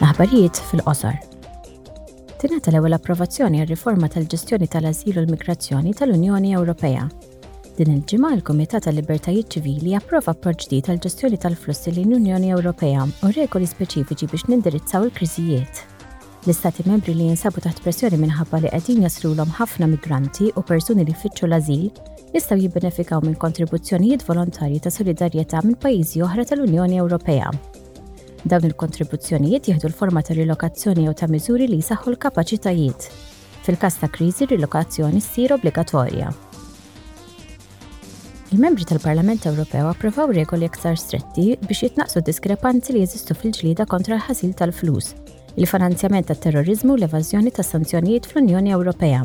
L-aħbarijiet fil-qosor. Tingħata l-ewwel approvazzjoni għar-riforma tal-ġestjoni tal-ażil u l-migrazzjoni tal-Unjoni Ewropea. Din il-ġimgħa il-Kumitat tal-Libertajiet Ċivili approva approċċ ġdid għal ġestjoni tal-flussi lejn l-Unjoni Ewropea u regoli speċifiċi biex nindirizzaw il-kriżijiet. L-istati membri li jinsabu taħt pressjoni minħabba li qegħdin jaslulhom ħafna migranti u persuni li jfittxu l-ażil jistgħu jibbenefikaw minn kontribuzzjonijiet volontarji ta' solidarjetà minn pajjiżi oħra tal-Unjoni Ewropea. Dawn il-kontribuzzjonijiet jieħdu l-forma ta' rilokazzjoni jew ta' miżuri li jsaħħu l-kapaċitajiet. Fil-każ ta' kriżi, rilokazzjoni ssir obbligatorja. Il-membri tal-Parlament Ewropew approvaw regoli iktar stretti biex jitnaqsu diskrepanzi li jeżistu fil-ġlieda kontra l-ħasil tal-flus il-finanzjament tat-terroriżmu u l-evażjoni ta' sanzjonijiet fl-Unjoni Ewropea.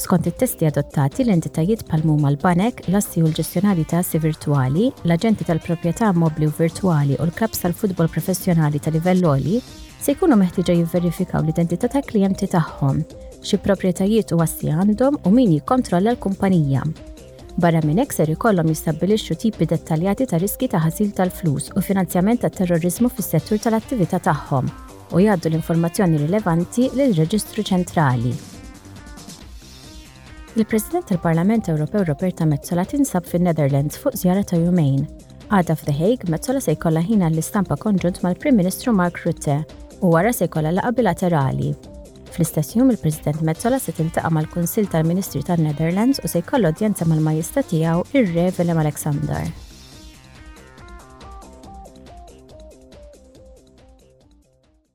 Skont it-testi adottati, l-entitajiet bħal huma l-banek, l-assi u l-ġestjonarji ta' assi virtwali, l-aġenti tal-proprjetà mobbli u virtwali u l-klabbs tal-futbol professjonali ta' livell għoli se jkunu meħtieġa jivverifikaw l-identità tal-klijenti tagħhom, xi proprjetajiet u assi għandhom u min jikkontrolla l-kumpanija. Barra minn hekk ser ikollhom jistabbilixxu tipi dettaljati ta' riskji ta' ħasil tal-flus u finanzjament tat-terroriżmu fis-settur tal-attività tagħhom u jgħaddu l-informazzjoni rilevanti lill-Reġistru Ċentrali. Il-President tal-Parlament Ewropew Roberta Metsola tinsab fin-Netherlands fuq żjara ta' jumejn. Għada f'The Hague, Metsola se jkollha ħin għall-istampa konġunt mal-Prim Ministru Mark Rutte u wara se jkollha laqgħa bilaterali. Fl-istess jum il-President Mezzola se tiltaqa' mal-Kunsill tal-Ministri tan-Netherlands u se jkollu udjenza mal-Majesta tiegħu ir-Re Willem Alexander.